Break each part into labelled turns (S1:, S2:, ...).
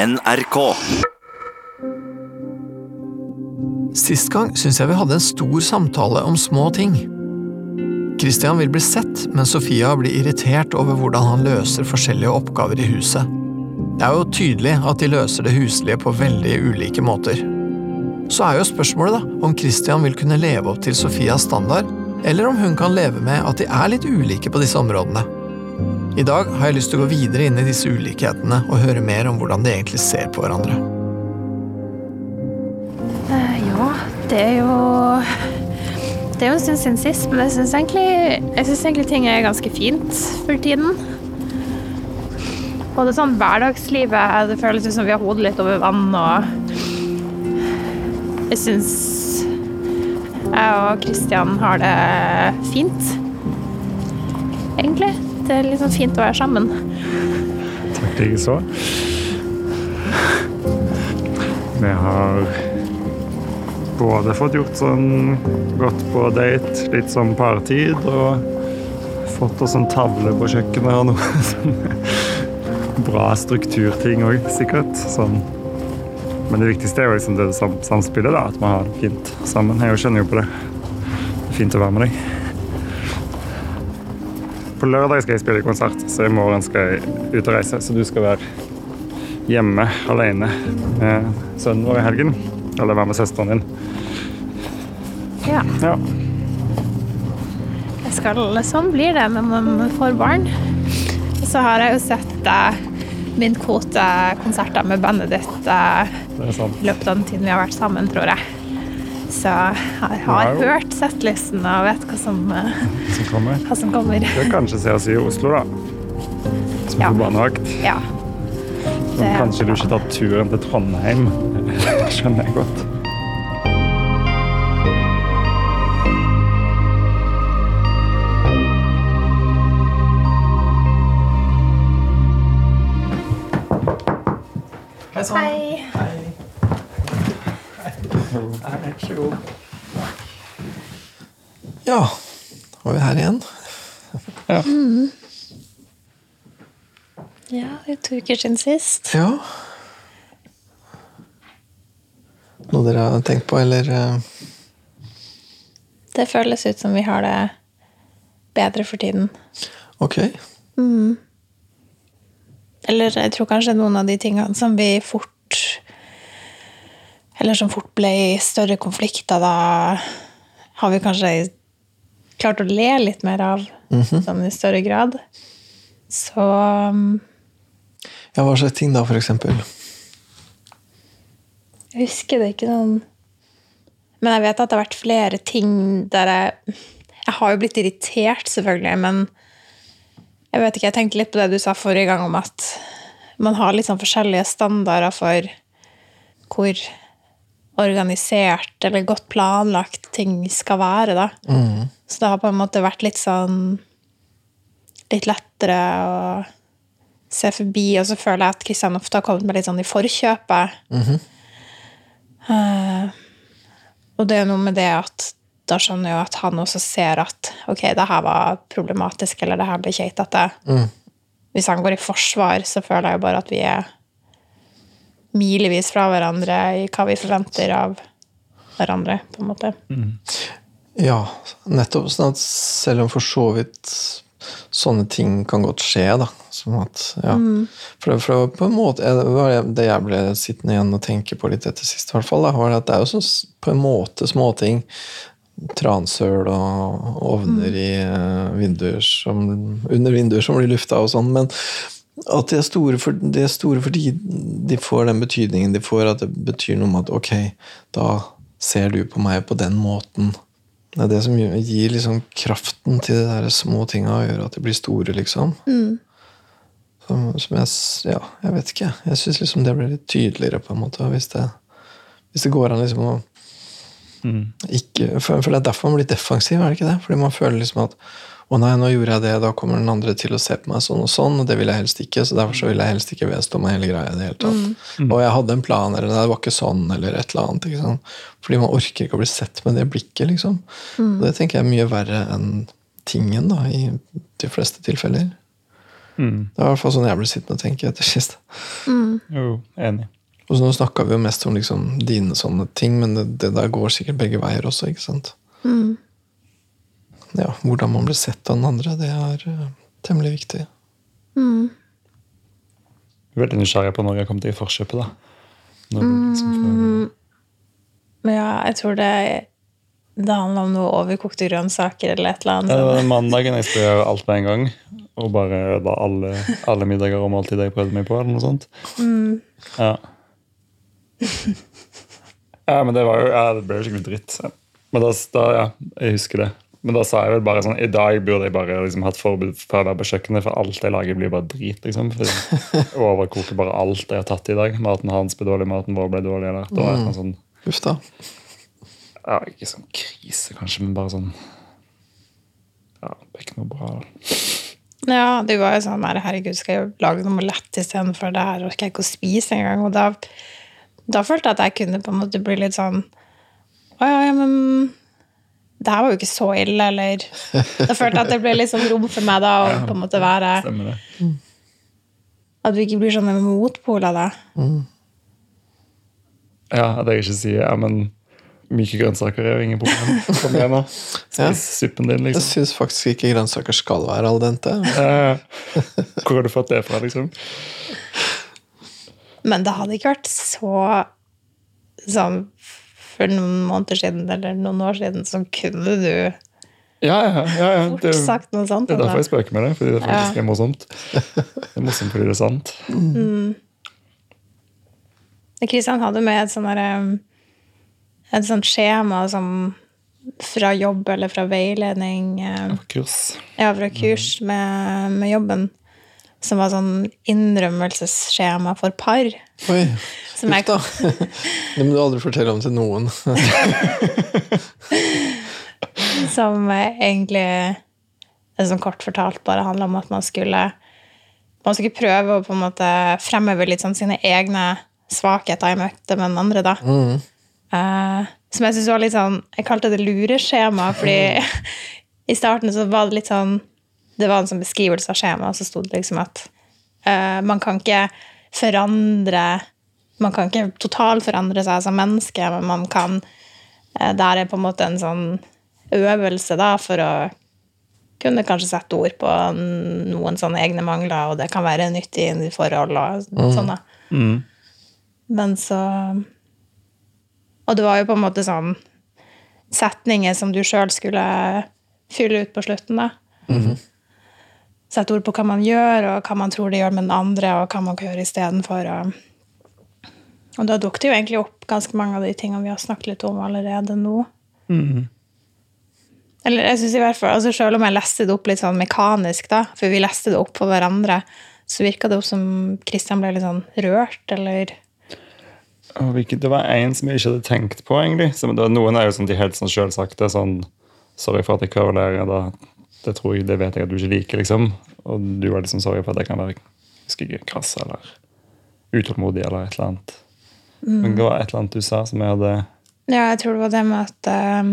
S1: NRK.
S2: Sist gang syns jeg vi hadde en stor samtale om små ting. Christian vil bli sett, men Sofia blir irritert over hvordan han løser forskjellige oppgaver i huset. Det er jo tydelig at de løser det huslige på veldig ulike måter. Så er jo spørsmålet da, om Christian vil kunne leve opp til Sofias standard, eller om hun kan leve med at de er litt ulike på disse områdene. I dag har jeg lyst til å gå videre inn i disse ulikhetene og høre mer om hvordan de egentlig ser på hverandre.
S3: Eh, ja, det er jo Det er jo en stund siden sist, men jeg syns egentlig, synes egentlig ting er ganske fint for tiden. Både sånn hverdagslivet Det føles som vi har hodet litt over vann, og jeg syns jeg og Kristian har det fint. Egentlig. Det er sånn fint å være sammen.
S4: Takk likeså. Vi har både fått gjort sånn gått på date, litt sånn partid, og fått oss en tavle på kjøkkenet og noe sånn bra strukturting òg, sikkert. Sånn. Men det viktigste er jo liksom det sam samspillet, da, at vi har det fint sammen. Jeg kjenner jo på det. Det er fint å være med deg. På lørdag skal jeg spille konsert, så i morgen skal jeg ut og reise. Så du skal være hjemme alene med sønnen vår i helgen. Eller være med søsteren din.
S3: Ja.
S4: Ja.
S3: Jeg skal, sånn blir det når man får barn. Og så har jeg jo sett eh, min kvote konserter med Benedikt eh,
S4: Det er
S3: i løpet av den tiden vi har vært sammen, tror jeg. Så jeg har
S4: Wow.
S3: hørt settlisten og vet hva som, eh,
S4: Som kommer.
S3: hva som kommer.
S4: Du kan kanskje se oss i Oslo, da. Som
S3: Ja.
S4: på barnevakt.
S3: Ja. Det-
S4: kanskje du ikke tar turen til Trondheim. Det skjønner jeg godt.
S2: Hei sann.
S3: Hei.
S4: Vær så god.
S2: Ja, var vi her igjen?
S3: Ja, Ja, det er to uker siden sist.
S2: Ja. Noe dere har tenkt på, eller eh,
S3: Det føles ut som vi har det bedre for tiden.
S2: Ok.
S3: Eller jeg tror kanskje noen av de tingene som vi fort Eller som fort ble større konflikter, da har vi kanskje klart å le litt mer av sånn i større grad. Så um,
S2: Ja, hva slags ting da, for eksempel?
S3: jeg husker det ikke noen Men jeg vet at det har vært flere ting der jeg Jeg har jo blitt irritert, selvfølgelig, men jeg vet ikke, jeg tenkte litt på det du sa forrige gang om at man har litt sånn forskjellige standarder for hvor organisert eller godt planlagt ting skal være, da. Så det har på en måte vært litt sånn Litt lettere å se forbi, og så føler jeg at Kristian ofte har kommet med litt sånn i forkjøpet. Eh, og det er noe med det at da skjønner jo at han også ser at ok, det her var problematisk, eller det her ble keitete. Hvis han går i forsvar, så føler jeg jo bare at vi er milevis fra hverandre i hva vi forventer av hverandre, på en måte.
S2: Ja, nettopp. Sånn at selv om for så vidt sånne ting kan godt skje, da. Som at, ja. For, det- for det på en måte, det jeg ble sittende igjen og tenke på litt etter sist, i hvert fall, da, var at det er jo sånn på en måte småting. Transøl og ovner i eh, vinduer som, under vinduer som blir lufta og sånn. Men at de er, store for, de er store fordi de får den betydningen de får, at det betyr noe med at ok, da ser du på meg på den måten. Det er det som gir- liksom kraften til de der små tinga og gjør at de blir store, liksom. Som, som jeg Ja, jeg vet ikke. Jeg syns liksom det blir litt tydeligere, på en måte. Hvis det, hvis det går an liksom å ikke, for, for det er derfor man blir defensiv, er det ikke det? Fordi man føler liksom at å nei, nå gjorde jeg det, da kommer den andre til å se på meg sånn og sånn, og det vil jeg helst ikke, så derfor så vil jeg helst ikke vedstå meg hele greia i det hele tatt. Og jeg hadde en plan, eller det var ikke sånn, eller et eller annet. ikke sant? Fordi man orker ikke å bli sett med det blikket, liksom. Og det tenker jeg er mye verre enn tingen, da, i de fleste tilfeller. Det var i hvert fall sånn jeg ble sittende og tenke etter sist.
S4: Jo, enig.
S2: Og så Nå snakka vi jo mest om liksom dine sånne ting, men det, det der går sikkert begge veier også. ikke sant? Ja, Hvordan man blir sett av den andre, det er uh, temmelig viktig.
S4: Veldig nysgjerrig på når jeg kom til i forkjøpet. da. Når du liksom får-
S3: Men ja, jeg tror det, det handler om noe overkokte grønnsaker eller et eller annet.
S4: Ja, det var mandagen jeg skulle gjøre alt på en gang. Og bare ødela alle, alle middager og måltider jeg prøvde meg på. eller noe sånt. Ja. ja, men det var jo Ja, det ble jo skikkelig dritt. Men da, da ja, jeg husker det. Men da sa jeg vel bare sånn I dag burde jeg bare liksom hatt forbud for å være på kjøkkenet, for alt jeg lager, blir bare drit. liksom. For jeg overkoker bare alt jeg har tatt i dag. Maten hans ble dårlig, maten vår ble dårlig. Eller, det var et sånn,
S2: Uff da.
S4: ja, Ikke sånn krise, kanskje, men bare sånn Ja, det er ikke noe bra.
S3: Ja, det var jo sånn herregud, skal jeg lage noe lett istedenfor det her, orker jeg ikke å spise engang. Og da, da følte jeg at jeg kunne på en måte bli litt sånn Å ja, ja, men det her var jo ikke så ille, eller Da følte jeg at det ble sånn rom for meg da å på en måte være
S4: det.
S3: At du ikke blir sånn motpol av det.
S4: Ja, at jeg ikke sier ja, men myke grønnsaker er jo ingen problem. Kom igjen, da.
S2: Ja.
S4: Spis suppen din,
S2: Jeg
S4: liksom.
S2: syns faktisk ikke grønnsaker skal være al dente.
S4: Hvor har du fått det fra, liksom?
S3: Men det hadde ikke vært så sånn for noen måneder siden eller noen år siden, så kunne du
S4: Ja, ja, ja, ja.
S3: fort
S4: Det,
S3: sagt noe sånt.
S4: det er derfor jeg spøker med det, fordi det faktisk
S3: Ja.
S4: er morsomt. Det er morsomt fordi det er sant.
S3: Kristian hadde med et sånt, Et sånt skjema som fra jobb eller fra veiledning eh,
S4: Kurs.
S3: Ja, fra kurs med, med jobben. Som var sånn innrømmelsesskjema for par.
S2: Oi,
S3: Som jeg.
S2: Det må du aldri fortelle om til noen.
S3: som eh, egentlig som sånn kort fortalt bare handla om at man skulle man skulle prøve å på en måte fremheve litt sånn sine egne svakheter i møte med den andre. da. Eh, som jeg synes var litt sånn Jeg kalte det lureskjema, fordi i starten så var det litt sånn Det var en sånn beskrivelse av skjemaet, og så sto det liksom at uh, man kan ikke forandre Man kan ikke totalforandre seg som menneske, men man kan uh, Der er på en måte en sånn øvelse da, for å kunne kanskje sette ord på noen sånne egne mangler, og det kan være nyttig i forhold og sånn. da. Men så Og det var jo på en måte sånn setninger som du sjøl skulle fylle ut på slutten, da. Sette ord på hva man gjør, og hva man tror det gjør med den andre, og hva man kan gjøre istedenfor. Og, og da dukket jo egentlig opp ganske mange av de tingene vi har snakket litt om allerede nå. Eller jeg synes i hvert fall, altså Selv om jeg leste det opp litt sånn mekanisk, da, for vi leste det opp på hverandre, så virka det jo som Kristian ble litt sånn rørt, eller
S4: Det var en som jeg ikke hadde tenkt på, egentlig. Noen er jo sånn de helt sånn selvsagte. Sånn Sorry for at jeg kverulerer. Da, det tror jeg, det vet jeg at du ikke liker, liksom. Og du er liksom sorry for at jeg kan være jeg husker ikke, krass eller utålmodig eller et eller annet. Men det var et eller annet du sa som jeg hadde
S3: Ja, jeg tror det var det med at um,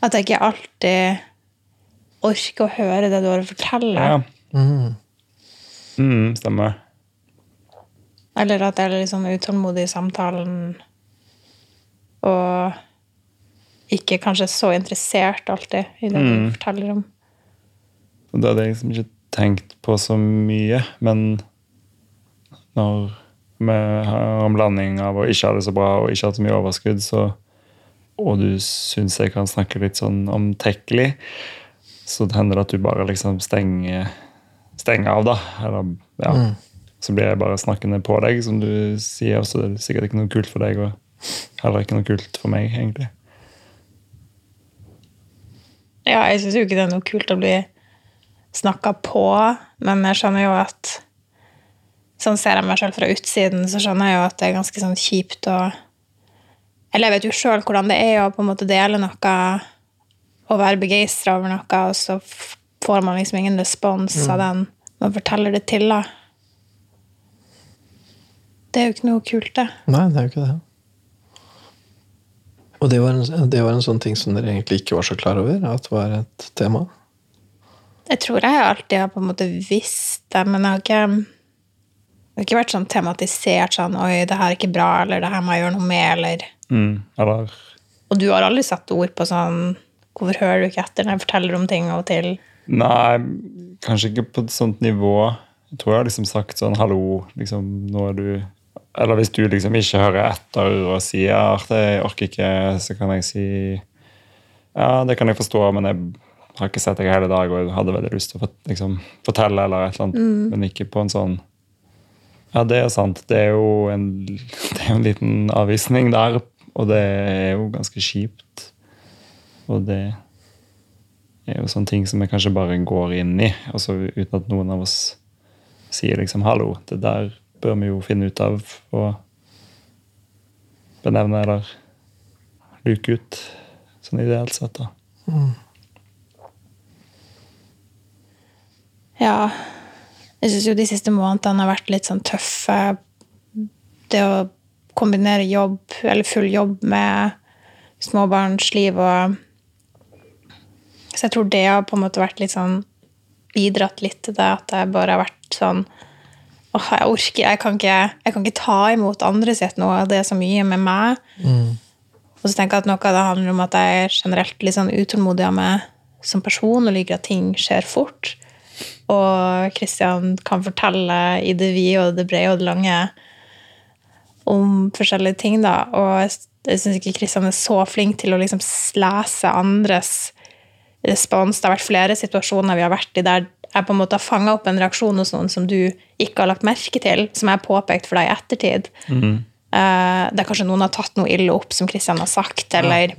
S3: At jeg ikke alltid orker å høre det du har å fortelle.
S4: Ja. Mm, stemmer.
S3: Eller at jeg er sånn utålmodig i samtalen. Og ikke kanskje så interessert alltid i det du forteller om.
S4: Og det hadde jeg liksom ikke tenkt på så mye, men når vi har en blanding av å ikke ha det så bra og ikke ha så mye overskudd, så, og du syns jeg kan snakke litt sånn omtekkelig, så hender det at du bare liksom stenger, stenger av, da. Eller, ja. Så blir jeg bare snakkende på deg, som du sier, og så er det sikkert ikke noe kult for deg, og heller ikke noe kult for meg, egentlig.
S3: Ja, jeg syns jo ikke det er noe kult å bli snakka på, men jeg skjønner jo at Sånn ser jeg meg sjøl fra utsiden, så skjønner jeg jo at det er ganske sånn kjipt å Eller jeg vet jo sjøl hvordan det er å på en måte dele noe og være begeistra over noe, og så får man liksom ingen respons av den man forteller det til, da. Det er jo ikke noe kult, det.
S2: Nei, det er jo ikke det. Og det var, en, det var en sånn ting som dere egentlig ikke var så klar over at det var et tema?
S3: Jeg tror jeg alltid har på en måte visst det, men jeg har ikke det har ikke vært sånn tematisert sånn Oi, det her er ikke bra, eller det her må jeg gjøre noe med, eller
S4: Mm. Eller
S3: Og du har aldri satt ord på sånn Hvorfor hører du ikke etter når jeg forteller om ting av og til?
S4: Nei, kanskje ikke på et sånt nivå. Jeg tror jeg har liksom sagt sånn hallo, liksom, nå er du Eller hvis du liksom ikke hører etter og sier at jeg orker ikke, så kan jeg si ja, det kan jeg forstå, men jeg har ikke sett deg hele dag og jeg hadde veldig lyst til å liksom, fortelle eller et eller annet, men ikke på en sånn Ja, det er sant. Det er jo en, det er en liten avvisning der, og det er jo ganske kjipt. Og det er jo sånne ting som jeg kanskje bare går inn i, altså uten at noen av oss sier liksom 'hallo', det der bør vi jo finne ut av og benevne eller luke ut, sånn ideelt sett. da.
S3: Ja. Jeg syns jo de siste månedene har vært litt sånn tøffe. Det å kombinere jobb, eller full jobb, med småbarnsliv og Så jeg tror det har på en måte vært litt sånn Bidratt litt til det at jeg bare har vært sånn Åh, jeg orker jeg kan, ikke, jeg kan ikke ta imot andre sitt nå, det er så mye med meg. Og så tenker jeg at noe av det handler om at jeg er generelt litt sånn utålmodig av meg som person og liker at ting skjer fort. Og Kristian kan fortelle i det vide og det brede og det lange om forskjellige ting, da. Og jeg syns ikke Kristian er så flink til å liksom lese andres respons. Det har vært flere situasjoner vi har vært i der jeg på en måte har fanga opp en reaksjon hos noen som du ikke har lagt merke til, som jeg har påpekt for deg i ettertid. det er kanskje noen har tatt noe ille opp som Kristian har sagt, eller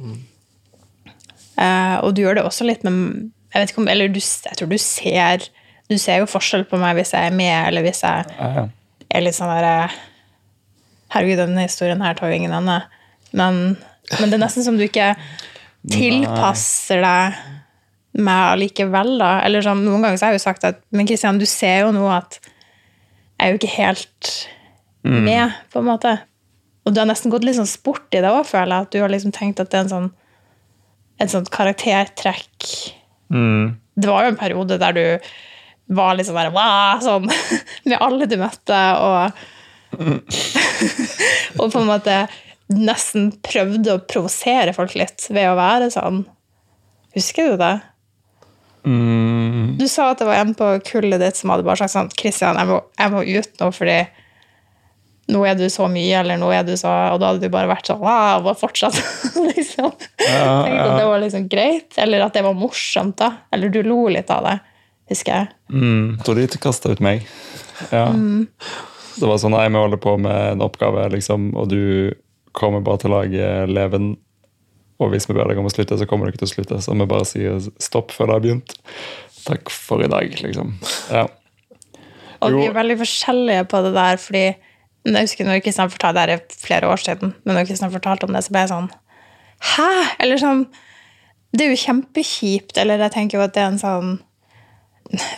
S3: Eh, og du gjør det også litt med jeg vet ikke om, eller du, jeg tror du ser du ser jo forskjell på meg hvis jeg er med, eller hvis jeg
S4: Ja, ja.
S3: er litt sånn derre Herregud, denne historien her tar jo ingen ende. Men, men det er nesten som du ikke tilpasser deg meg allikevel, da. Eller sånn, noen ganger så har jeg jo sagt at Men Kristian, du ser jo nå at jeg er jo ikke helt med, på en måte. Og du har nesten gått litt sånn sport i det òg, føler jeg. At du har liksom tenkt at det er en sånn et sånt karaktertrekk
S4: Mm.
S3: Det var jo en periode der du var litt sånn der sånn, med alle du møtte, og Og på en måte nesten prøvde å provosere folk litt ved å være sånn. Husker du det?
S4: Mm.
S3: Du sa at det var en på kullet ditt som hadde bare sagt sånn Kristian, jeg, må- jeg må ut nå fordi nå er du så mye, eller nå er du så Og da hadde du bare vært sånn wow, og fortsatt liksom.
S4: Ja,
S3: Tenkte at det var liksom greit, eller at det var morsomt, da. Eller du lo litt av det, husker jeg.
S4: Mm. Tror de kasta ut meg. Ja. Det var sånn Nei, vi holder på med en oppgave, liksom, og du kommer bare til å lage leven. Og hvis vi ber deg om å slutte, så kommer ikke til å slutte. Så vi bare sier stopp før det har begynt. Takk for i dag, liksom. Ja.
S3: Og vi er veldig forskjellige på det der, fordi jeg husker når Kristian fortalte det her er flere år siden, men når Kristian fortalte om det, så ble jeg sånn Hæ?! Eller sånn Det er jo kjempekjipt, eller jeg tenker jo at det er en sånn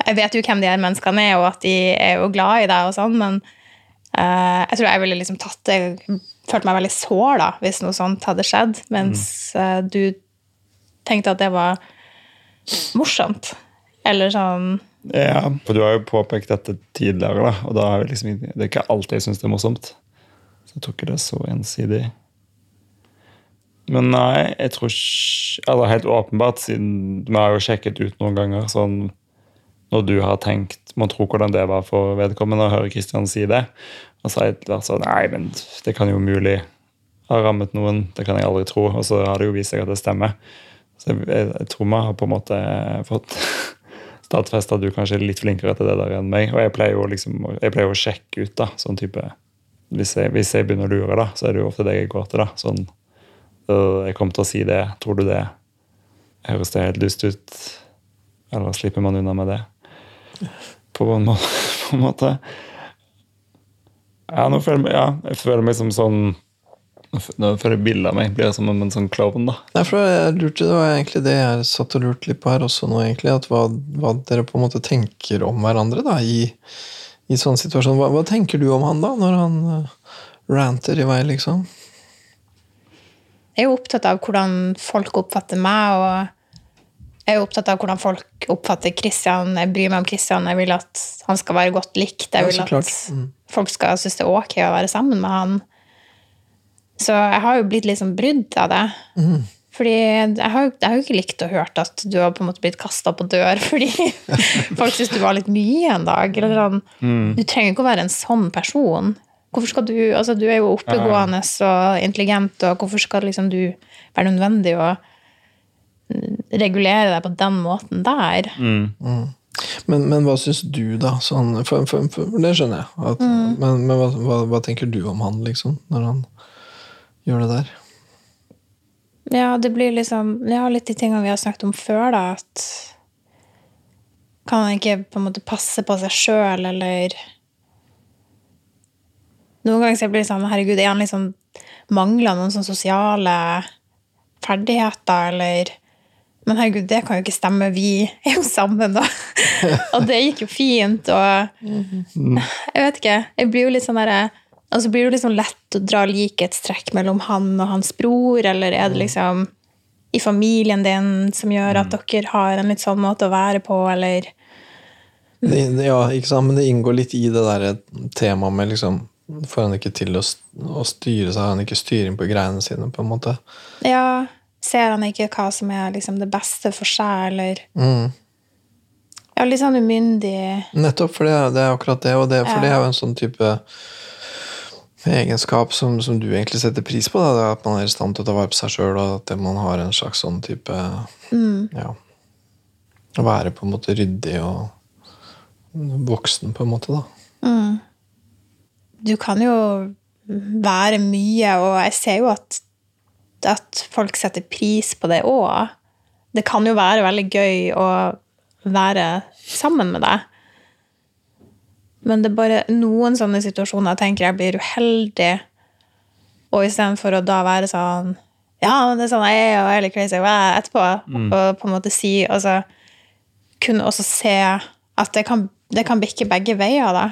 S3: Jeg vet jo hvem de her menneskene er, og at de er jo glad i deg og sånn, men eh, jeg tror jeg ville liksom tatt det Følt meg veldig sår da, hvis noe sånt hadde skjedd, mens uh, du tenkte at det var morsomt. Eller sånn
S4: ja, for du har jo påpekt dette tidligere, da, og da er det liksom, det er ikke alltid jeg syns det er morsomt. Så jeg tror ikke det er så ensidig. Men nei, jeg tror ikke Eller helt åpenbart, siden vi har jo sjekket ut noen ganger sånn Når du har tenkt Man tror hvordan det var for vedkommende å høre Kristian si det. Og så har jeg vært sånn Nei, men det kan jo umulig ha rammet noen. Det kan jeg aldri tro. Og så har det jo vist seg at det stemmer. Så jeg, jeg, jeg tror vi har på en måte fått stadfesta at du kanskje er litt flinkere til det der enn meg. Og jeg pleier jo liksom, jeg pleier jo å sjekke ut, da, sånn type hvis jeg, hvis jeg begynner å lure, da, så er det jo ofte det jeg går til. da, sånn «Øh, Jeg kommer til å si det. Tror du det? Høres det helt lyst ut? Eller slipper man unna med det? På en, måte. på en måte. Ja, nå føler jeg, meg- ja, jeg føler meg som sånn Nå føler jeg bildet av meg blir som en, sånn klovn, da.
S2: Nei, for jeg lurte, Det var egentlig det jeg satt og lurte litt på her også nå, egentlig. At hva, hva dere på en måte tenker om hverandre da, i, i sånn situasjon. Hva, hva tenker du om han da, når han uh, ranter i vei, liksom?
S3: Jeg er jo opptatt av hvordan folk oppfatter meg, og jeg er opptatt av hvordan folk oppfatter Kristian. Jeg bryr meg om Kristian. Jeg vil at han skal være godt likt. Jeg vil at.
S2: Mm.
S3: folk skal synes det er ok å være sammen med han. Så jeg har jo blitt liksom brydd av det.
S2: Mm.
S3: Fordi jeg har, jeg har jo ikke likt å hørt at du har på en måte blitt kasta på dør fordi folk syns du var litt mye en dag. Eller sånn. Du trenger ikke å være en sånn person. Hvorfor skal Du altså du er jo oppegående og intelligent, og hvorfor skal liksom du være nødvendig mm, regulere deg på den måten der?
S2: Men, men hva syns du, da? Sånn, for, for, for, det skjønner jeg. At, Men, men hva, hva, hva tenker du om han, liksom, når han gjør det der?
S3: Ja, det blir liksom Ja, litt de tingene vi har snakket om før, da. At kan han ikke på en måte passe på seg sjøl, eller Noen ganger så blir det sånn Herregud, er han liksom Mangler noen sånne sosiale ferdigheter, eller Men herregud, det kan jo ikke stemme. Vi er jo sammen, da. og det gikk jo fint, og Jeg vet ikke. Jeg blir jo litt sånn derre Altså blir det jo liksom lett å dra likhetstrekk mellom han og hans bror, eller er det liksom i familien din som gjør at dere har en litt sånn måte å være på, eller
S2: Det, ja, ikke sant? Men det inngår litt i det der temaet med liksom Får han ikke til å, styre, seg, har han ikke styring på greiene sine, på en måte.
S3: Ja, ser han ikke hva som er liksom det beste for seg, eller
S2: Mm.
S3: Ja, litt sånn umyndig
S2: Nettopp, for det, det er akkurat det. Og det, for
S3: Ja.
S2: det er jo en sånn type egenskap som, som du egentlig setter pris på. Da, det at man er i stand til å ta vare på seg sjøl, og at man har en slags sånn type Ja. Å være på en måte ryddig og voksen, på en måte, da.
S3: Du kan jo være mye, og jeg ser jo at, at folk setter pris på det òg. Det kan jo være veldig gøy å være sammen med deg. Men det er bare noen sånne situasjoner jeg tenker jeg blir uheldig. Og istedenfor å da være sånn Ja, men det er sånn jeg er, og jeg er litt crazy og jeg er etterpå, og på en måte si Altså kunne også se at det kan, det kan bikke begge veier, da.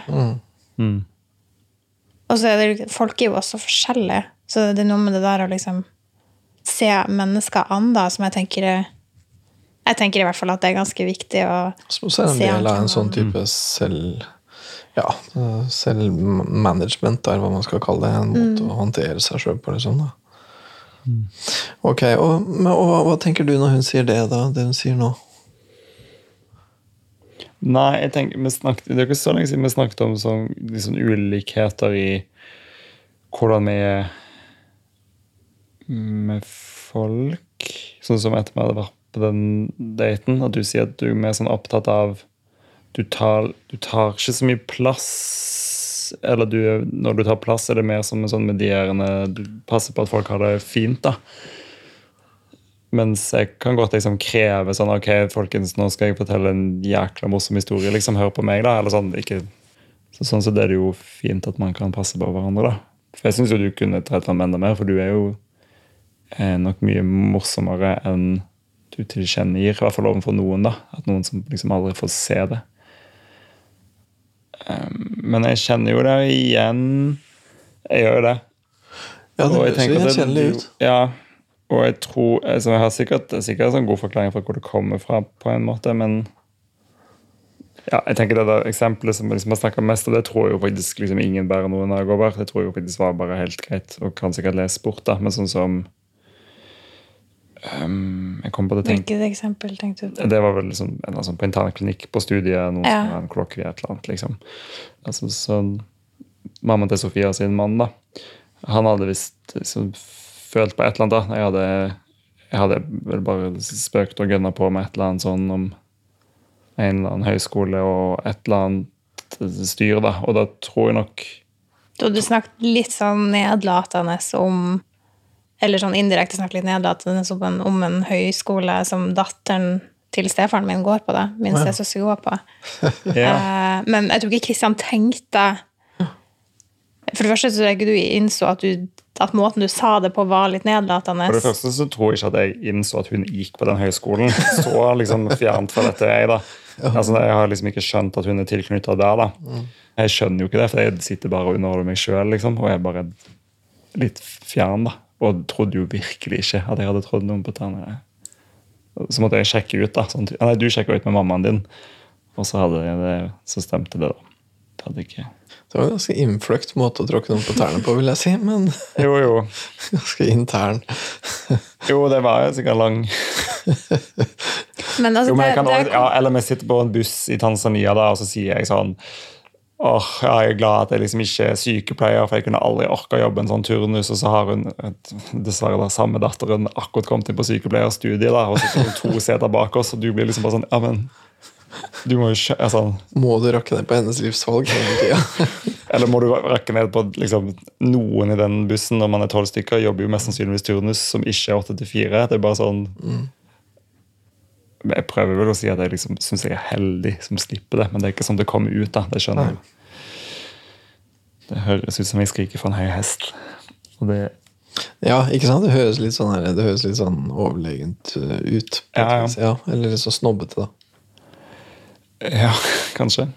S3: Og så er det, folk er jo også forskjellige, så det er noe med det der å liksom se mennesker an, da, som jeg tenker er Jeg tenker i hvert fall at det er ganske viktig å
S2: Så er det
S3: se
S2: en del av en sånn type selv... Ja, selvmanagement, er hva man skal kalle det. En måte å håndtere seg sjøl på, liksom. da. Ok, og, men, og hva, tenker du når hun sier det, da? Det hun sier nå?
S4: Nei, jeg tenker, vi snakket, Det er ikke så lenge siden vi snakket om sånn, sånn ulikheter i hvordan vi er med folk. Sånn som etter vi hadde vært på den daten, at du sier at du er mer sånn opptatt av Du tar, du tar ikke så mye plass. Eller du, når du tar plass, er det mer som en sånn medierende Du passer på at folk har det fint, da. Mens jeg kan godt liksom kreve sånn Ok, folkens, nå skal jeg fortelle en jækla morsom historie. liksom, Hør på meg, da. eller sånn, ikke, så, Sånn så er det jo fint at man kan passe på hverandre, da. For jeg syns jo du kunne trett fram enda mer, for du er jo eh, nok mye morsommere enn du tilkjennegir. I hvert fall overfor noen, da. At noen som liksom aldri får se det. Um, men jeg kjenner jo det igjen. Jeg gjør jo det.
S2: Ja, det høres gjenkjennelig ut.
S4: Ja, og jeg tror altså Jeg har sikkert, sikkert en god forklaring for hvor det kommer fra, på en måte, men ja, jeg tenker det der eksempelet som liksom har snakket mest om, det tror jeg jo faktisk liksom ingen bærer noen av over. Det tror jeg jo faktisk var bare helt greit, og kan sikkert lese bort, da. Men sånn som um, Jeg kom på det tenk,
S3: Hvilket eksempel tenkte du på?
S4: Det var vel liksom, en altså, på internklinikk på studiet, noen
S3: Ja.
S4: som har en i et eller annet, liksom. Altså, så Mammaen til Sofia sin mann, da. Han hadde visst liksom, følt på et eller annet. da. Jeg hadde, jeg hadde vel bare spøkt og gønna på med et eller annet sånn om en eller annen høyskole og et eller annet styr, da. Og da tror jeg nok
S3: Da du snakket litt sånn nedlatende om Eller sånn indirekte snakket litt nedlatende som en, om en høyskole som datteren til stefaren min går på, det. Min stesøster går på.
S4: ja,
S3: uh, men jeg tror ikke Kristian tenkte For det første så tror jeg ikke du innså at, du, at måten du sa det på, var litt nedlatende.
S4: For det første så tror jeg ikke at jeg innså at hun gikk på den høyskolen. Så liksom fjernt fra dette er jeg, da. Altså, jeg har liksom ikke skjønt at hun er tilknytta der, da. Jeg skjønner jo ikke det, for jeg sitter bare og underholder meg sjøl, liksom. Og jeg er bare litt fjern, da. Og trodde jo virkelig ikke at jeg hadde trodd noen på tærne. Så måtte jeg sjekke ut. da. Sånn, nei, du sjekka ut med mammaen din, og så, hadde jeg det, så stemte det, da. Det hadde ikke
S2: Det var en ganske innfløkt måte å tråkke noen på tærne på, vil jeg si, men
S4: Jo, jo.
S2: ganske intern.
S4: Jo, det var jo sikkert lang
S3: Men altså,
S4: Jo, men jeg
S3: det,
S4: kan
S3: det,
S4: også, ja, Eller vi sitter på en buss i Tanzania, da, og så sier jeg sånn Åh, oh, jeg er glad at jeg liksom ikke er sykepleier, for jeg kunne aldri orka å jobbe en sånn turnus. Og så har hun dessverre da, samme datteren akkurat kommet inn på sykepleierstudiet, da, og så står hun to seter bak oss, og du blir liksom bare sånn Ja, men du må jo Sånn,
S2: Må du rakke ned på hennes livsvalg
S4: eller må du rakke ned på liksom, noen i den bussen når man er tolv stykker? Jobber jo mest sannsynligvis turnus som ikke er åtte til fire. Det er bare sånn Men Jeg prøver vel å si at jeg liksom syns jeg er heldig som slipper det, men det er ikke sånn det kommer ut. da, Det skjønner jeg. Det høres ut som jeg skriker for en høy hest. Og det
S2: Ja, ikke sant? Det høres litt sånn, her, det høres litt sånn overlegent uh, ut.
S4: Ja, ja.
S2: ja. Eller litt så snobbete, da.
S4: Ja, kanskje.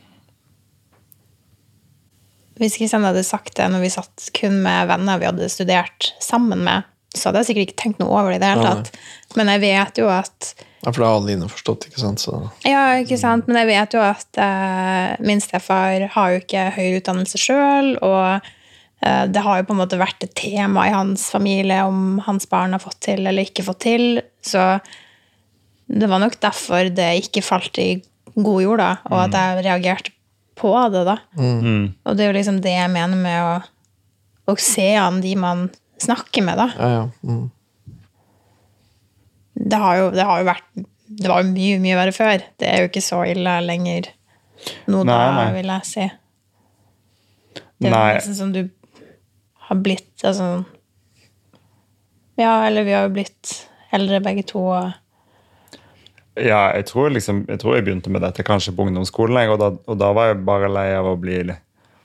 S3: Hvis Kristian hadde sagt det når vi satt kun med venner vi hadde studert sammen med, så hadde jeg sikkert ikke tenkt noe over det i det hele tatt. Men jeg vet jo at
S2: Ja, For da har alle innforstått, ikke sant? Så
S3: Ja, ikke sant? Men jeg vet jo at eh, min stefar har jo ikke høyere utdannelse sjøl, og eh, det har jo på en måte vært et tema i hans familie om hans barn har fått til eller ikke fått til. Så det var nok derfor det ikke falt i god jord, da, og at jeg reagerte på det, da.
S4: Mm.
S3: Og det er jo liksom det jeg mener med å, å se an de man snakker med, da.
S2: ja, ja. Mm.
S3: Det har jo, det har jo vært Det var jo mye, mye verre før. Det er jo ikke så ille lenger nå,
S4: Nei,
S3: da,
S4: nei.
S3: vil jeg si. Det er jo nesten som du har blitt altså, Ja, eller vi har jo blitt eldre begge to. Og,
S4: Ja, jeg tror, liksom, jeg tror jeg begynte med dette kanskje på ungdomsskolen, og, da, og da var jeg bare lei av å bli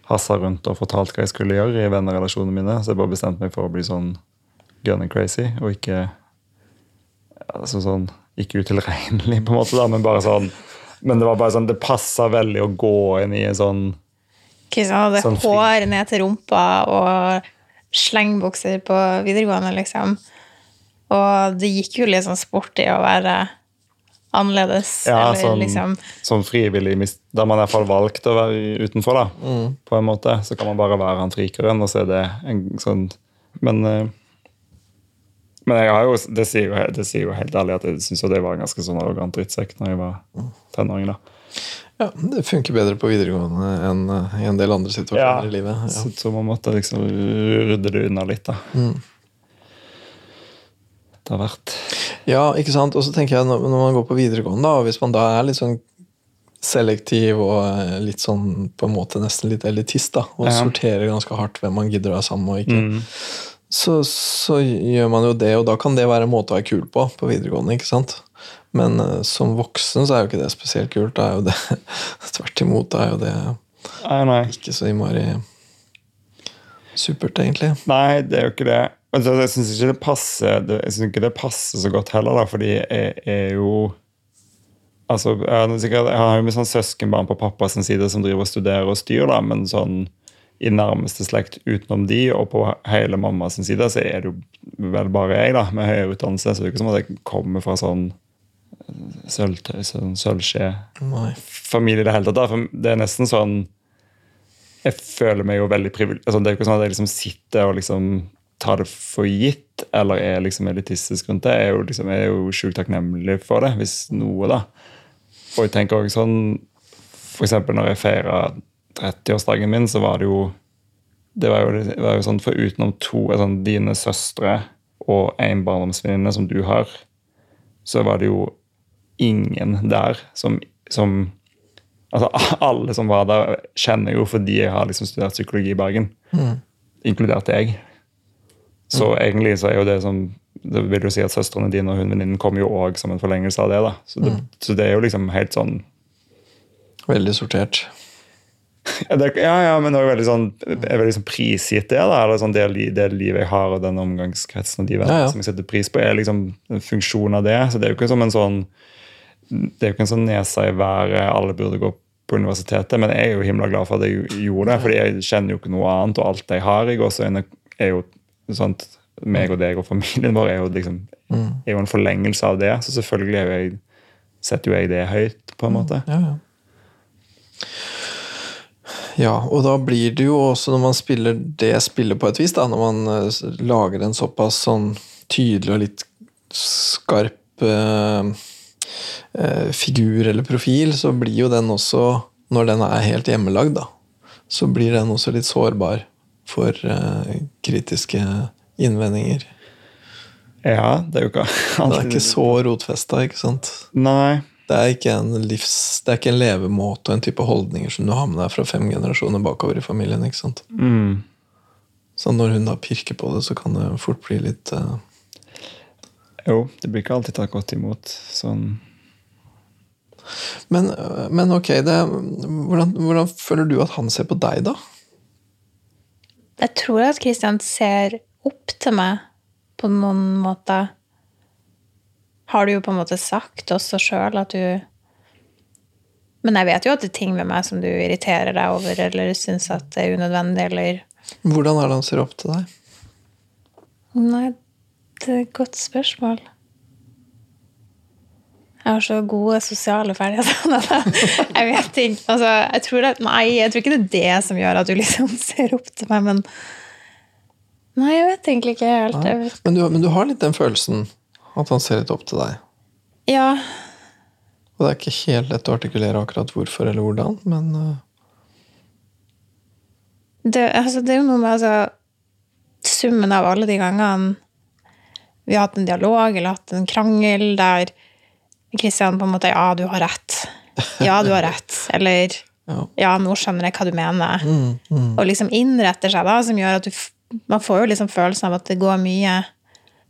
S4: hassa rundt og fortalt hva jeg skulle gjøre i vennerelasjonene mine, så jeg bare bestemte meg for å bli sånn gunning crazy, og ikke altså sånn, ikke utilregnelig, på en måte, da, men bare sånn Men det var bare sånn, det passa veldig å gå inn i en sånn
S3: Kristian hadde
S4: Sånn
S3: hår ned til rumpa og slengbukser på videregående, liksom. Og det gikk jo litt sånn sporty å være annerledes.
S4: Ja,
S3: eller
S4: som,
S3: liksom
S4: som, frivillig Da man i hvert fall valgte å være utenfor, da. På en måte. Så kan man bare være han frikeren, og så er det en sånn Men eh, Men jeg har jo, det sier jo, det sier jo helt ærlig at jeg syns det var en ganske sånn arrogant drittsekk når jeg var tenåring. da.
S2: ja, det funker bedre på videregående enn uh, i en del andre situasjoner i livet. Ja.
S4: Så, så man måtte liksom rydde det unna litt, da. Det har vært
S2: Ja, ikke sant? Og så tenker jeg når man går på videregående, da, og hvis man da er litt sånn selektiv og eh, litt sånn på en måte nesten litt elitist, da, og
S4: Ja.
S2: sorterer ganske hardt hvem man gidder å være sammen med og ikke,
S4: Mm.
S2: så, så gjør man jo det, og da kan det være en måte å være kul på på videregående, ikke sant? Men uh, som voksen så er jo ikke det spesielt kult. Da er jo det tvert imot. Da er jo det
S4: Nei, nei.
S2: ikke så innmari supert, egentlig.
S4: Nei, det er jo ikke det. Altså, jeg syns ikke det passer Jeg synes ikke det passer så godt heller, da, fordi jeg er jo Altså, jeg, har jo mye sånn søskenbarn på pappas side som driver og studerer og styrer, da, men sånn i nærmeste slekt utenom de, og på hele mammas side, så er det jo vel bare jeg, da, med høyere utdannelse. Så det er ikke som at jeg kommer fra sånn sånn sølvskje-familie i det hele tatt. For det er nesten sånn jeg føler meg jo veldig privilegert. Altså, det er jo ikke sånn at jeg liksom sitter og liksom tar det for gitt, eller er liksom elitistisk rundt det. Er jo, liksom, er jo sjukt takknemlig for det, hvis noe, da. Og jeg tenker også sånn eksempel når jeg feira 30-årsdagen min, så var det jo Det var jo, det var jo sånn for utenom to sånn, dine søstre og en barndomsvenninne som du har, så var det jo ingen der som, som Altså, alle som var der, kjenner jo fordi jeg har liksom studert psykologi i Bergen. Inkludert jeg. Så egentlig så er jo det som Det vil jo si at søstrene dine og hun venninnen kommer jo òg som en forlengelse av det. da. Så det, så det er jo liksom helt sånn
S2: Veldig sortert.
S4: ja, det, ja, ja, men det er veldig sånn, jeg er veldig sånn prisgitt det. da, eller sånn det, det livet jeg har, og den omgangskretsen og de vennene
S2: Ja,
S4: som jeg setter pris på, er liksom en funksjon av det. Så det er jo ikke som en sånn det er jo ikke en sånn nesa i været alle burde gå på universitetet, men jeg er jo himla glad for at jeg gjorde det, fordi jeg kjenner jo ikke noe annet, og alt jeg har i gåseøyne, er jo sånt meg og deg og familien vår er jo liksom er jo en forlengelse av det. Så selvfølgelig jo jeg, setter jo jeg det høyt, på en måte.
S2: Ja, ja. Ja, og da blir det jo også, når man spiller det spillet på et vis, da, når man eh, lager en såpass sånn tydelig og litt skarp eh, eh, figur eller profil, så blir jo den også, når den er helt hjemmelagd, da, så blir den også litt sårbar for eh, kritiske innvendinger.
S4: Ja, det er jo ikke
S2: det er ikke så rotfesta, ikke sant?
S4: Nei.
S2: Det er ikke en livs, det er ikke en levemåte og en type holdninger som du har med deg fra fem generasjoner bakover i familien. ikke sant?
S4: Mm.
S2: Så når hun da pirker på det, så kan det fort bli litt uh...
S4: Jo, det blir ikke alltid tatt godt imot. Sånn
S2: men, øh, men ok, det, hvordan, hvordan føler du at han ser på deg, da?
S3: Jeg tror at Kristian ser opp til meg på noen måter. Har du jo på en måte sagt også sjøl at du Men jeg vet jo at det er ting ved meg som du irriterer deg over, eller syns at det er unødvendig, eller
S2: Hvordan er det han ser opp til deg?
S3: Nei, det er et godt spørsmål. Jeg har så gode sosiale ferdigheter. Jeg vet ikke. Altså, jeg tror det, nei, jeg tror ikke det er det som gjør at du liksom ser opp til meg, men Nei, jeg vet egentlig ikke helt.
S2: Men du, men du har litt den følelsen at han ser litt opp til deg.
S3: Ja,
S2: Og det er ikke helt lett å artikulere akkurat hvorfor eller hvordan, men øh,
S3: det, altså, det er jo noe med altså, summen av alle de gangene vi har hatt en dialog eller hatt en krangel der Kristian på en måte Ja, du har rett. Ja, du har rett. Eller
S2: Ja.
S3: Nå skjønner jeg hva du mener.
S2: mm, mm,
S3: Og liksom innretter seg, da, som gjør at du Man får jo liksom følelsen av at det går mye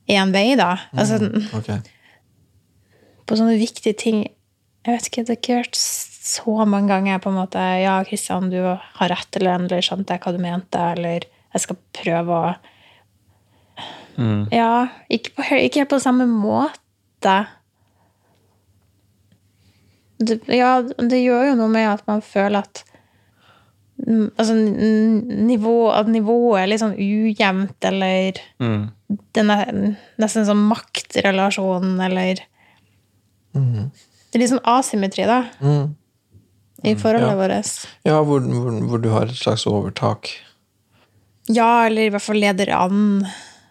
S3: én vei, da. Altså,
S2: ok.
S3: på sånne viktige ting Jeg vet ikke, det har ikke vært så mange ganger på en måte Ja, Kristian, du har rett, eller endelig skjønte jeg hva du mente, eller jeg skal prøve å
S4: mm.
S3: Ja, ikke, på, ikke helt på samme måte. Det, ja, det gjør jo noe med at man føler at mm, altså, nivå, at nivået er litt sånn ujevnt, eller
S4: Mm.
S3: den er nesten sånn maktrelasjonen, eller
S2: Mm,
S3: Det er litt sånn asymmetri, da,
S2: mm.
S3: i forholdet
S2: ja.
S3: vårt.
S2: Ja, hvor, hvor, hvor du har et slags overtak.
S3: Ja, eller i hvert fall leder an,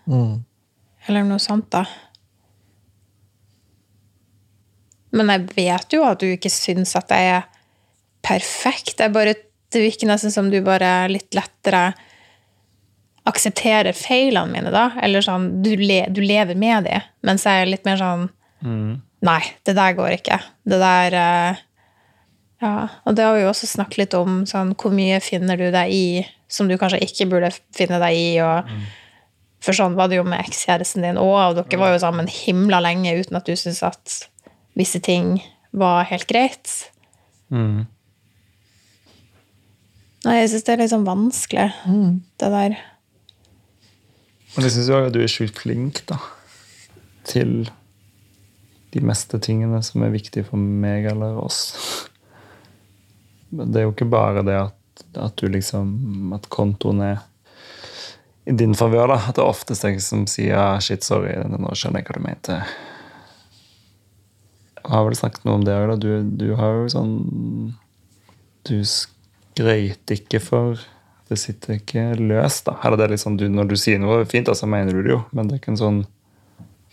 S2: Mm.
S3: eller noe sånt, da. Men jeg vet jo at du ikke syns at jeg er perfekt. Jeg bare, det virker nesten som du bare litt lettere aksepterer feilene mine, da. Eller sånn, du, le, du lever med de. Mens jeg er litt mer sånn Nei, det der går ikke. Det der eh, Ja. Og det har vi jo også snakket litt om. Sånn, hvor mye finner du deg i som du kanskje ikke burde finne deg i? og For sånn var det jo med ekskjæresten din òg, og dere var jo sammen himla lenge uten at du syntes at visse ting var helt greit.
S4: Mm.
S3: Nei, jeg syns det er litt sånn vanskelig, det der.
S4: Men jeg syns jo at du er sjukt flink da, til de meste tingene som er viktige for meg eller oss. Det er jo ikke bare det at, at du liksom At kontoen er i din favør, da. At det er oftest jeg som sier shit, sorry, nå skjønner jeg hva du mente. Har vel snakket noe om det òg. Du, du har jo sånn Du skrøyter ikke for Det sitter ikke løst, da. Det er liksom, du, når du sier noe fint, så mener du det jo, men det er ikke en sånn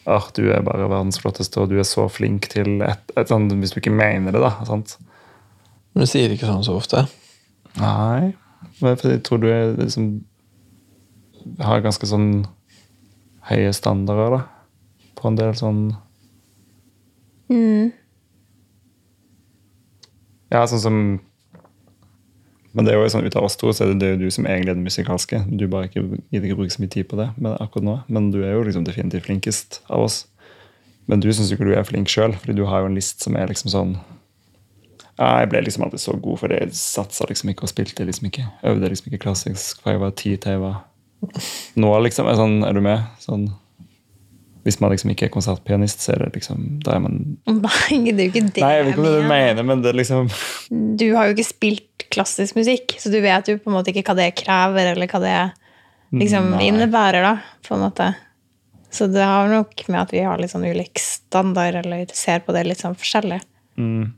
S4: Ah, du er bare verdens flotteste, og du er så flink til et, et sånt Hvis du ikke mener det, da. sant?
S2: Men du sier ikke sånn så ofte.
S4: Nei. Jeg tror du er liksom Har ganske sånn høye standarder, da. På en del sånn
S3: Mm.
S4: Ja, sånn som Men det er jo sånn ut av oss to, så er det, det er jo du som egentlig er den musikalske. Du bare ikke gidder ikke bruke så mye tid på det men akkurat nå. Men du er jo liksom definitivt flinkest av oss. Men du syns ikke du er flink sjøl, fordi du har jo en list som er liksom sånn Jeg ble liksom aldri så god, for jeg satsa liksom ikke og spilte liksom ikke. Øvde liksom ikke klassisk fra jeg var ti til jeg var nå, liksom. Er, sånn, er du med? Sånn Hvis man liksom ikke er konsertpianist, så er det liksom Da er man
S3: Nei, det er jo ikke det
S4: Nei, jeg vet ikke hva du mener, men det er liksom
S3: Du har jo ikke spilt klassisk musikk, så du vet jo på en måte ikke hva det krever, eller hva det liksom
S4: Nei.
S3: innebærer, da, på en måte. Så det har nok med at vi har litt sånn ulik standard, eller ser på det litt sånn forskjellig.
S4: Mm.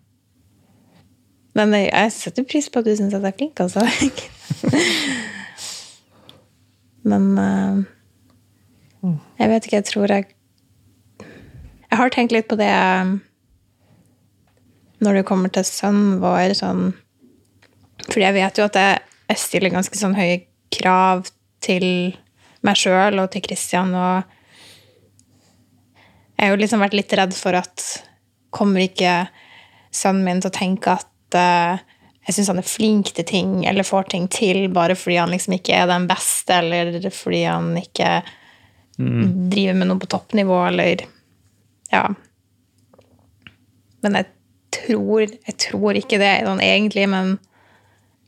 S3: Men jeg, setter pris på at du syns jeg er flink, altså. Men eh, jeg vet ikke, jeg tror jeg Jeg har tenkt litt på det eh, når det kommer til sønnen vår, sånn Fordi jeg vet jo at jeg, jeg stiller ganske sånn høye krav til meg sjøl og til Kristian, og jeg har jo liksom vært litt redd for at kommer ikke sønnen min til å tenke at uh, jeg syns han er flink til ting, eller får ting til bare fordi han liksom ikke er den beste, eller fordi han ikke driver med noe på toppnivå, eller Ja. Men jeg tror, jeg tror ikke det sånn egentlig, men,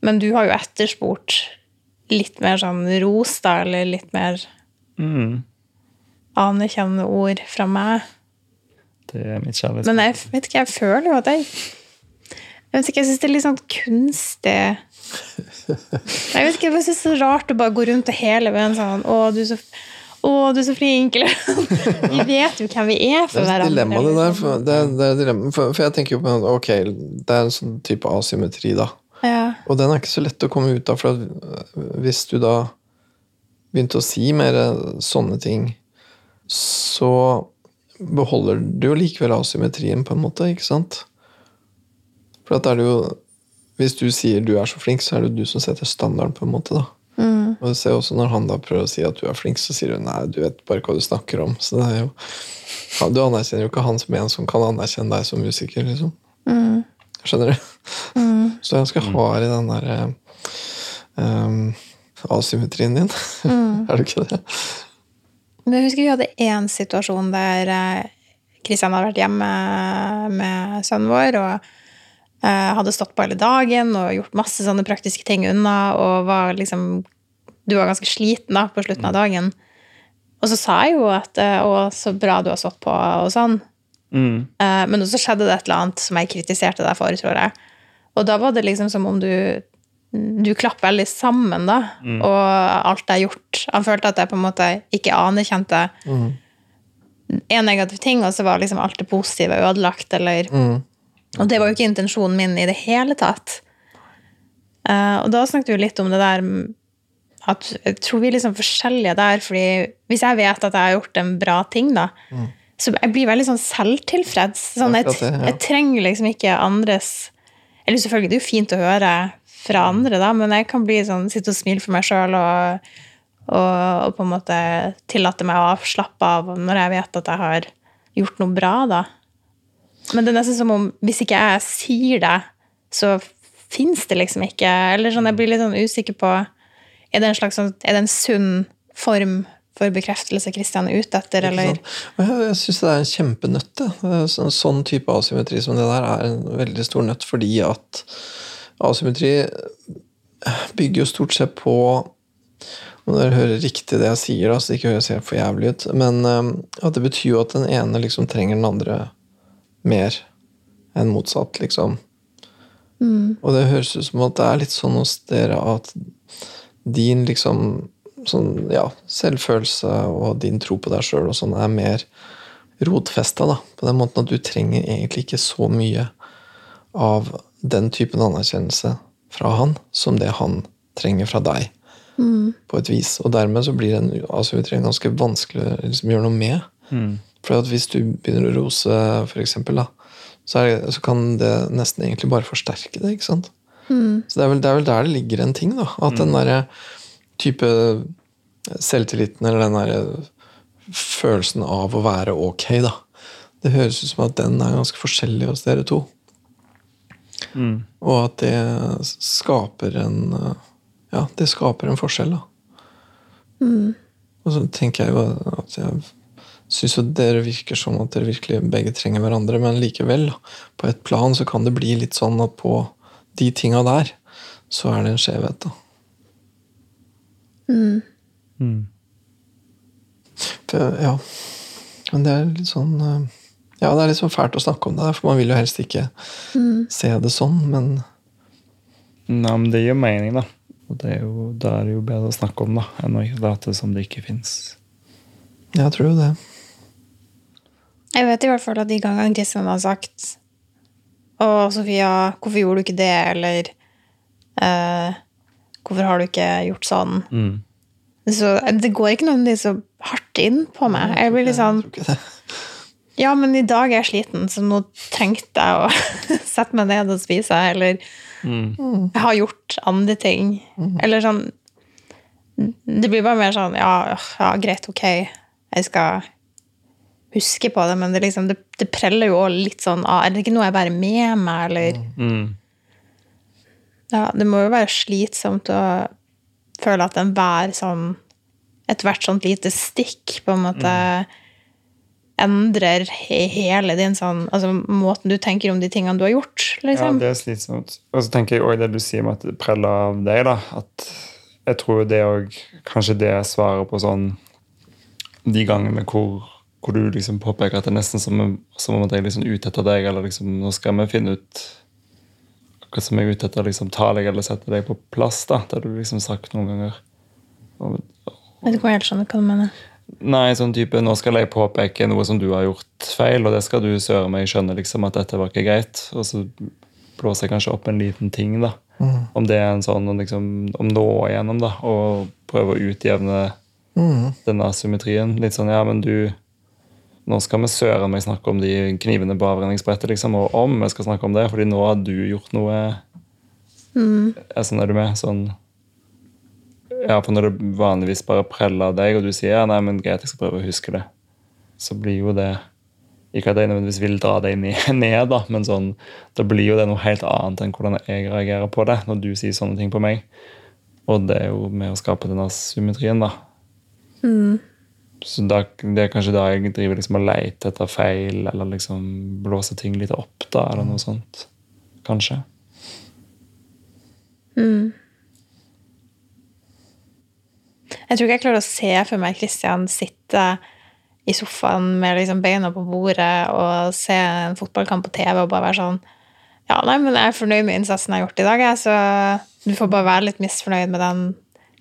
S3: men du har jo etterspurt litt mer sånn ros, da, eller litt mer
S4: Mm.
S3: anerkjennende ord fra meg.
S4: Det er mitt kjærlighetsspråk.
S3: Men jeg vet ikke, jeg føler jo at jeg Jeg vet ikke, jeg syns det er litt sånn kunstig Jeg vet ikke, jeg synes det er så rart å bare gå rundt og hele veien sånn Å, du så, å, du er så flink, eller Vi vet jo hvem vi er for hverandre.
S2: Det er dilemmaet, det der. For, det, er- det er dilemma, for, for jeg tenker jo på Ok, det er en sånn type asymmetri, da.
S3: Ja.
S2: Og den er ikke så lett å komme ut av, for øh, hvis du da begynte å si mer sånne ting, så beholder du jo likevel asymmetrien, på en måte, ikke sant? For at er det jo Hvis du sier du er så flink, så er det jo du som setter standarden, på en måte, da. Og du ser også når han da prøver å si at du er flink, så sier hun nei, du vet bare hva du snakker om. Så det er jo ja, Du anerkjenner jo ikke han som en som kan anerkjenne deg som musiker, liksom. Skjønner du? Så du er ganske hard i den der um, asymmetrien din. er du ikke det?
S3: Men jeg husker vi hadde én situasjon der Kristian hadde vært hjemme med sønnen vår og eh, hadde stått på hele dagen og gjort masse sånne praktiske ting unna og var liksom Du var ganske sliten da på slutten av dagen. Og så sa jeg jo at eh, Å, så bra du har stått på, og sånn.
S4: Mm.
S3: Eh, Men så skjedde det et eller annet som jeg kritiserte deg for, tror jeg. Og da var det liksom som om du du klapp veldig sammen, da. Og alt jeg har gjort Han følte at jeg på en måte ikke anerkjente en negativ ting, og så var liksom alt det positive ødelagt, eller Og det var jo ikke intensjonen min i det hele tatt. Uh, og da snakket vi litt om det der at jeg tror vi er liksom forskjellige der, fordi hvis jeg vet at jeg har gjort en bra ting, da, så jeg blir veldig sånn selvtilfreds. Sånn, jeg, jeg trenger liksom ikke andres Eller selvfølgelig, det er jo fint å høre fra andre, da, men jeg kan bli sånn, sitte og smile for meg sjøl og, og, og på en måte tillate meg å avslappe av når jeg vet at jeg har gjort noe bra, da. Men det er nesten som om hvis ikke jeg sier det, så fins det liksom ikke. Eller sånn, jeg blir litt sånn usikker på Er det en slags sånn, er det en sunn form for bekreftelse Kristian er ute etter, eller?
S2: Jeg, syns det er en kjempenøtt. er Sånn, sånn type asymmetri som det der er en veldig stor nøtt, fordi at asymmetri bygger jo stort sett på Om dere hører riktig det jeg sier, da, så det ikke høres helt for jævlig ut, men um, at det betyr jo at den ene liksom trenger den andre mer enn motsatt, liksom. Og det høres ut som at det er litt sånn hos dere at din liksom sånn, ja, selvfølelse og din tro på deg sjøl sånn er mer rotfesta, da. På den måten at du trenger egentlig ikke så mye av den typen anerkjennelse fra han som det han trenger fra deg. På et vis. Og dermed så blir den asymmetrien ganske vanskelig å liksom, gjøre noe med. For at hvis du begynner å rose, for eksempel, da, så, er det, så kan det nesten egentlig bare forsterke det. ikke sant? Så det er, vel, det er vel der det ligger en ting. da, At den derre type selvtilliten eller den derre følelsen av å være ok, da. Det høres ut som at den er ganske forskjellig hos dere to. Og at det skaper en Ja, det skaper en forskjell, da. Og så tenker jeg jo at jeg syns jo dere virker som at dere virkelig begge trenger hverandre, men likevel, på et plan så kan det bli litt sånn at på de tinga der, så er det en skjevhet, da. For, ja. Men det er litt sånn eh, Ja, det er litt sånn fælt å snakke om det, for man vil jo helst ikke se det sånn, men
S4: Nei, men det gir mening, da. Og det er jo, da er det jo bedre å snakke om, da, enn å late som det ikke fins.
S2: Jeg tror jo det.
S3: Jeg vet i hvert fall at de gangene Kristian har sagt Å, Sofia, hvorfor gjorde du ikke det? Eller eh, Hvorfor har du ikke gjort sånn?
S4: Mm.
S3: Så det går ikke nødvendigvis så hardt inn på meg. Jeg blir litt sånn
S2: ikke det.
S3: Ja, men i dag er jeg sliten, så nå trengte jeg å sette meg ned og spise. Eller
S4: Mm.
S3: jeg har gjort andre ting. Eller sånn Det blir bare mer sånn Ja, ja greit, ok, jeg skal huske på det, men det, liksom, det, det preller jo også litt sånn av Er det ikke noe jeg bærer med meg, eller
S4: Mm.
S3: ja, Det må jo være slitsomt å føle at enhver sånn Ethvert sånt lite stikk på en måte endrer he hele din sånn Altså måten du tenker om de tingene du har gjort,
S4: Ja,
S3: liksom.
S4: det er slitsomt. Og så tenker jeg òg det du sier om at det preller av deg, da. At jeg tror det òg Kanskje det svarer svaret på sånn De gangene hvor, hvor du liksom påpeker at det er nesten som, som om at jeg er liksom ute etter deg, eller liksom Nå skal vi finne ut Akkurat som jeg er ute etter liksom ta deg eller sette deg på plass, da. Det har du liksom sagt noen ganger. Og,
S3: Jeg vet ikke helt skjønner hva du mener.
S4: Nei, sånn type Nå skal jeg påpeke noe som du har gjort feil, og det skal du søren meg skjønne liksom at dette var ikke greit. Og så blåser jeg kanskje opp en liten ting, da. Om det er en sånn liksom, om nå igjennom, da, og prøve å utjevne
S2: Mm.
S4: denne asymmetrien. Litt sånn ja, men du Nå skal vi søren meg snakke om de knivene på avrenningsbrettet, liksom, og om vi skal snakke om det, fordi nå har du gjort noe mm. Sånn er du med? Sånn Ja, for når det vanligvis bare preller av deg, og du sier ja, nei, men greit, jeg skal prøve å huske det, så blir jo det Ikke at jeg nødvendigvis vil dra deg ned, ned da, men sånn, da blir jo det noe helt annet enn hvordan jeg reagerer på det når du sier sånne ting på meg. Og det er jo med å skape denne symmetrien, da. Så da, det er kanskje da jeg driver liksom og leter etter feil, eller liksom blåser ting litt opp, da, eller noe sånt. Kanskje.
S3: Jeg tror ikke jeg klarer å se for meg Kristian sitte i sofaen med liksom beina på bordet og se en fotballkamp på TV og bare være sånn Ja, nei, men jeg er fornøyd med innsatsen jeg har gjort i dag, jeg, så du får bare være litt misfornøyd med den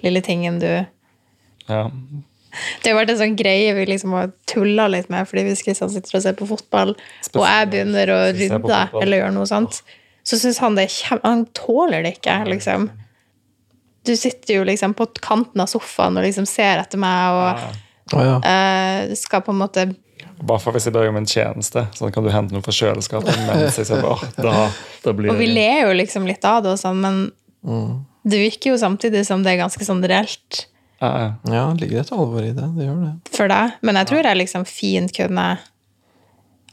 S3: lille tingen du
S4: Ja.
S3: Det har vært en sånn greie vi liksom har tulla litt med fordi hvis Kristian sitter og ser på fotball, og jeg begynner å rydde eller gjøre noe sånt, så syns han det er kjem... Han tåler det ikke, liksom. Du sitter jo liksom på kanten av sofaen og liksom ser etter meg og
S2: Å ja.
S3: Uh, skal på en måte
S4: hvert fall hvis jeg ber om en tjeneste. Sånn kan du hente noe fra kjøleskapet mens jeg ser på. Da, da blir
S3: Og vi ler jo liksom litt av det og sånn, men det virker jo samtidig som det er ganske sånn reelt
S4: ja, ja.
S2: ja, det ligger et alvor i det. Det gjør det.
S3: for deg. Men jeg tror jeg liksom fint kunne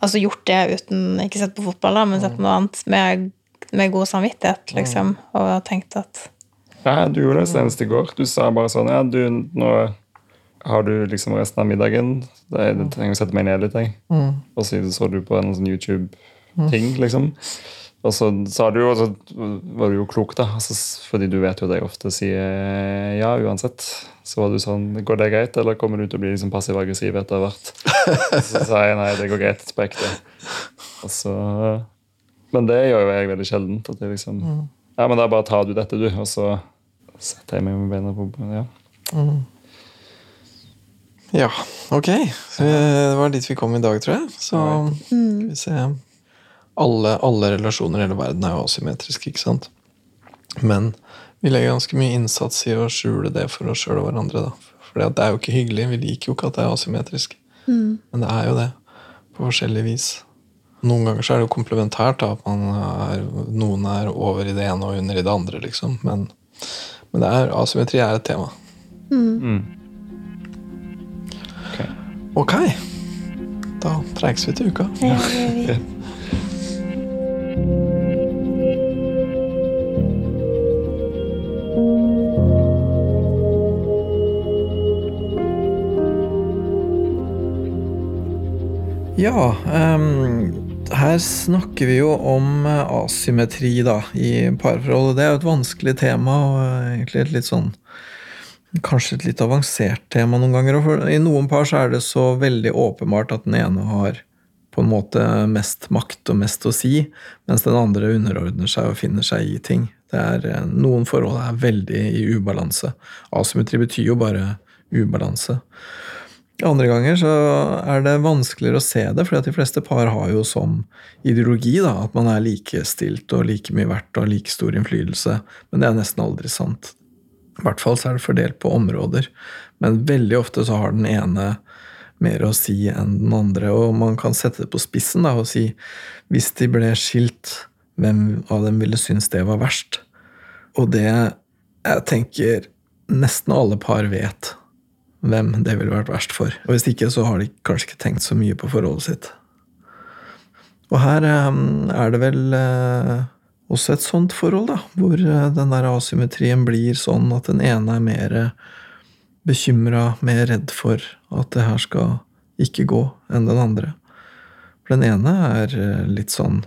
S3: altså gjort det uten Ikke sett på fotball, da, men sett på noe annet med, med god samvittighet, liksom. Og tenkt at
S4: ja, du gjorde det senest i går. Du sa bare sånn Ja, du, nå har du liksom resten av middagen. Da er det- trenger å sette meg ned litt, jeg. Og så så du på en sånn YouTube-ting, liksom. Og så sa du jo, og så var du jo klok, da. Altså, fordi du vet jo at jeg ofte sier ja uansett. Så var du sånn Går det greit, eller kommer du til å bli liksom passiv-aggressiv etter hvert? Så sa jeg nei, det går greit på ekte. Og så Men det gjør jo jeg veldig sjeldent. At jeg liksom Ja, men da bare tar du dette, du. Og så setter jeg meg med beina på ja.
S2: Ja, ok. Så det var dit vi kom i dag, tror jeg. Så skal vi se alle, alle relasjoner i hele verden er jo asymmetriske, ikke sant? Men vi legger ganske mye innsats i å skjule det for oss sjøl og hverandre. da. For det er jo ikke hyggelig. Vi liker jo ikke at det er asymmetrisk. Men det er jo det, på forskjellig vis. Noen ganger så er det jo komplementært da, at man er, noen er over i det ene og under i det andre. liksom. Men, men det er, asymmetri er et tema.
S4: Ok.
S2: Ok. Da preikes vi til uka.
S3: ja, gjør vi,
S2: Ja, um, her snakker vi jo om eh, asymmetri da, i parforholdet. Det er jo et vanskelig tema, og eh, egentlig et litt sånn Kanskje et litt avansert tema noen ganger. For I noen par så er det så veldig åpenbart at den ene har på en måte mest makt og mest å si, mens den andre underordner seg og finner seg i ting. Det er, eh, noen forhold er veldig i ubalanse. Asymmetri betyr jo bare ubalanse. Andre ganger så er det vanskeligere å se det, fordi at de fleste par har jo som ideologi da, at man er likestilt og like mye verdt og like stor innflytelse. Men det er nesten aldri sant. I hvert fall så er det fordelt på områder. Men veldig ofte så har den ene mer å si enn den andre. Og man kan sette det på spissen da, og si hvis de ble skilt, hvem av dem ville synes det var verst? Og det jeg tenker nesten alle par vet hvem det ville vært verst for. Og hvis ikke, så har de kanskje ikke tenkt så mye på forholdet sitt. Og her ehm, er det vel eh, også et sånt forhold, da, hvor eh, den der asymmetrien blir sånn at den ene er mer bekymra, mer redd for at det her skal ikke gå, enn den andre. For den ene er eh, litt sånn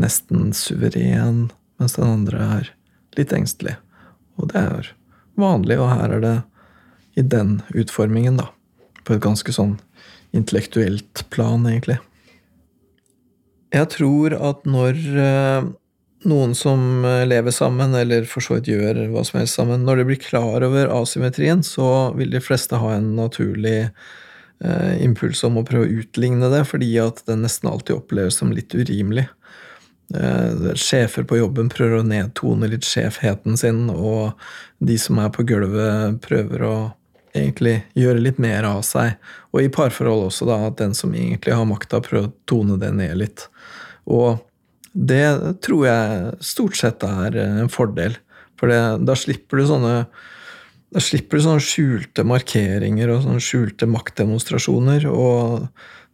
S2: nesten suveren, mens den andre er litt engstelig. Og det er vanlig, og her er det i den utformingen, da. På et ganske sånn intellektuelt plan, egentlig. Jeg tror at når eh, noen som eh, lever sammen, eller for så vidt gjør hva som helst sammen, når de blir klar over asymmetrien, så vil de fleste ha en naturlig eh, impuls om å prøve å utligne det, fordi at det nesten alltid oppleves som litt urimelig. Eh, sjefer på jobben prøver å nedtone litt sjefheten sin, og de som er på gulvet, prøver å egentlig gjøre litt mer av seg. Og i parforhold også, da, at den som egentlig har makta, prøver å tone det ned litt. Og det tror jeg stort sett er en fordel, for det, da slipper du sånne da slipper du sånne skjulte markeringer og sånne skjulte maktdemonstrasjoner. Og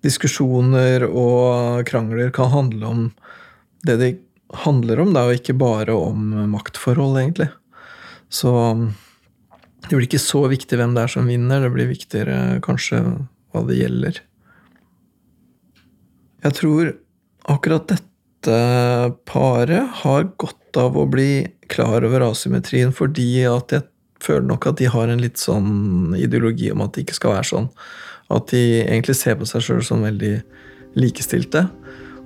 S2: diskusjoner og krangler kan handle om det de handler om, da, og ikke bare om maktforhold, egentlig. Så det blir ikke så viktig hvem det er som vinner, det blir viktigere kanskje hva det gjelder. Jeg tror akkurat dette paret har godt av å bli klar over asymmetrien, fordi at jeg føler nok at de har en litt sånn ideologi om at det ikke skal være sånn. At de egentlig ser på seg sjøl som veldig likestilte.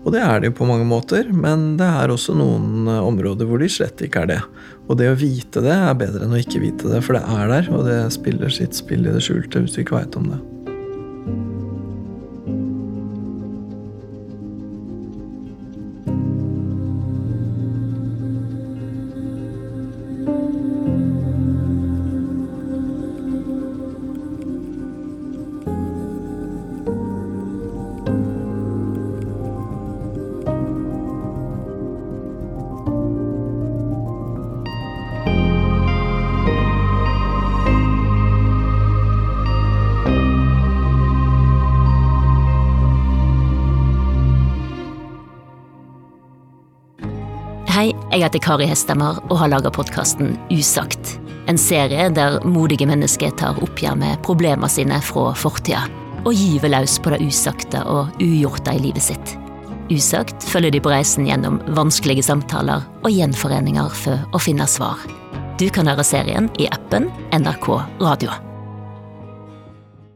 S2: Og det er det jo på mange måter, men det er også noen eh, områder hvor de slett ikke er det. Og det å vite det er bedre enn å ikke vite det, for det er der, og det spiller sitt spill i det skjulte hvis du ikke veit om det.
S1: Heter Kari Hestemar og har laga podkasten Usagt. En serie der modige mennesker tar oppgjør med problemene sine fra fortida, og gyver løs på det usagte og ugjorte i livet sitt. Usagt følger de på reisen gjennom vanskelige samtaler og gjenforeninger for å finne svar. Du kan høre serien i appen NRK Radio.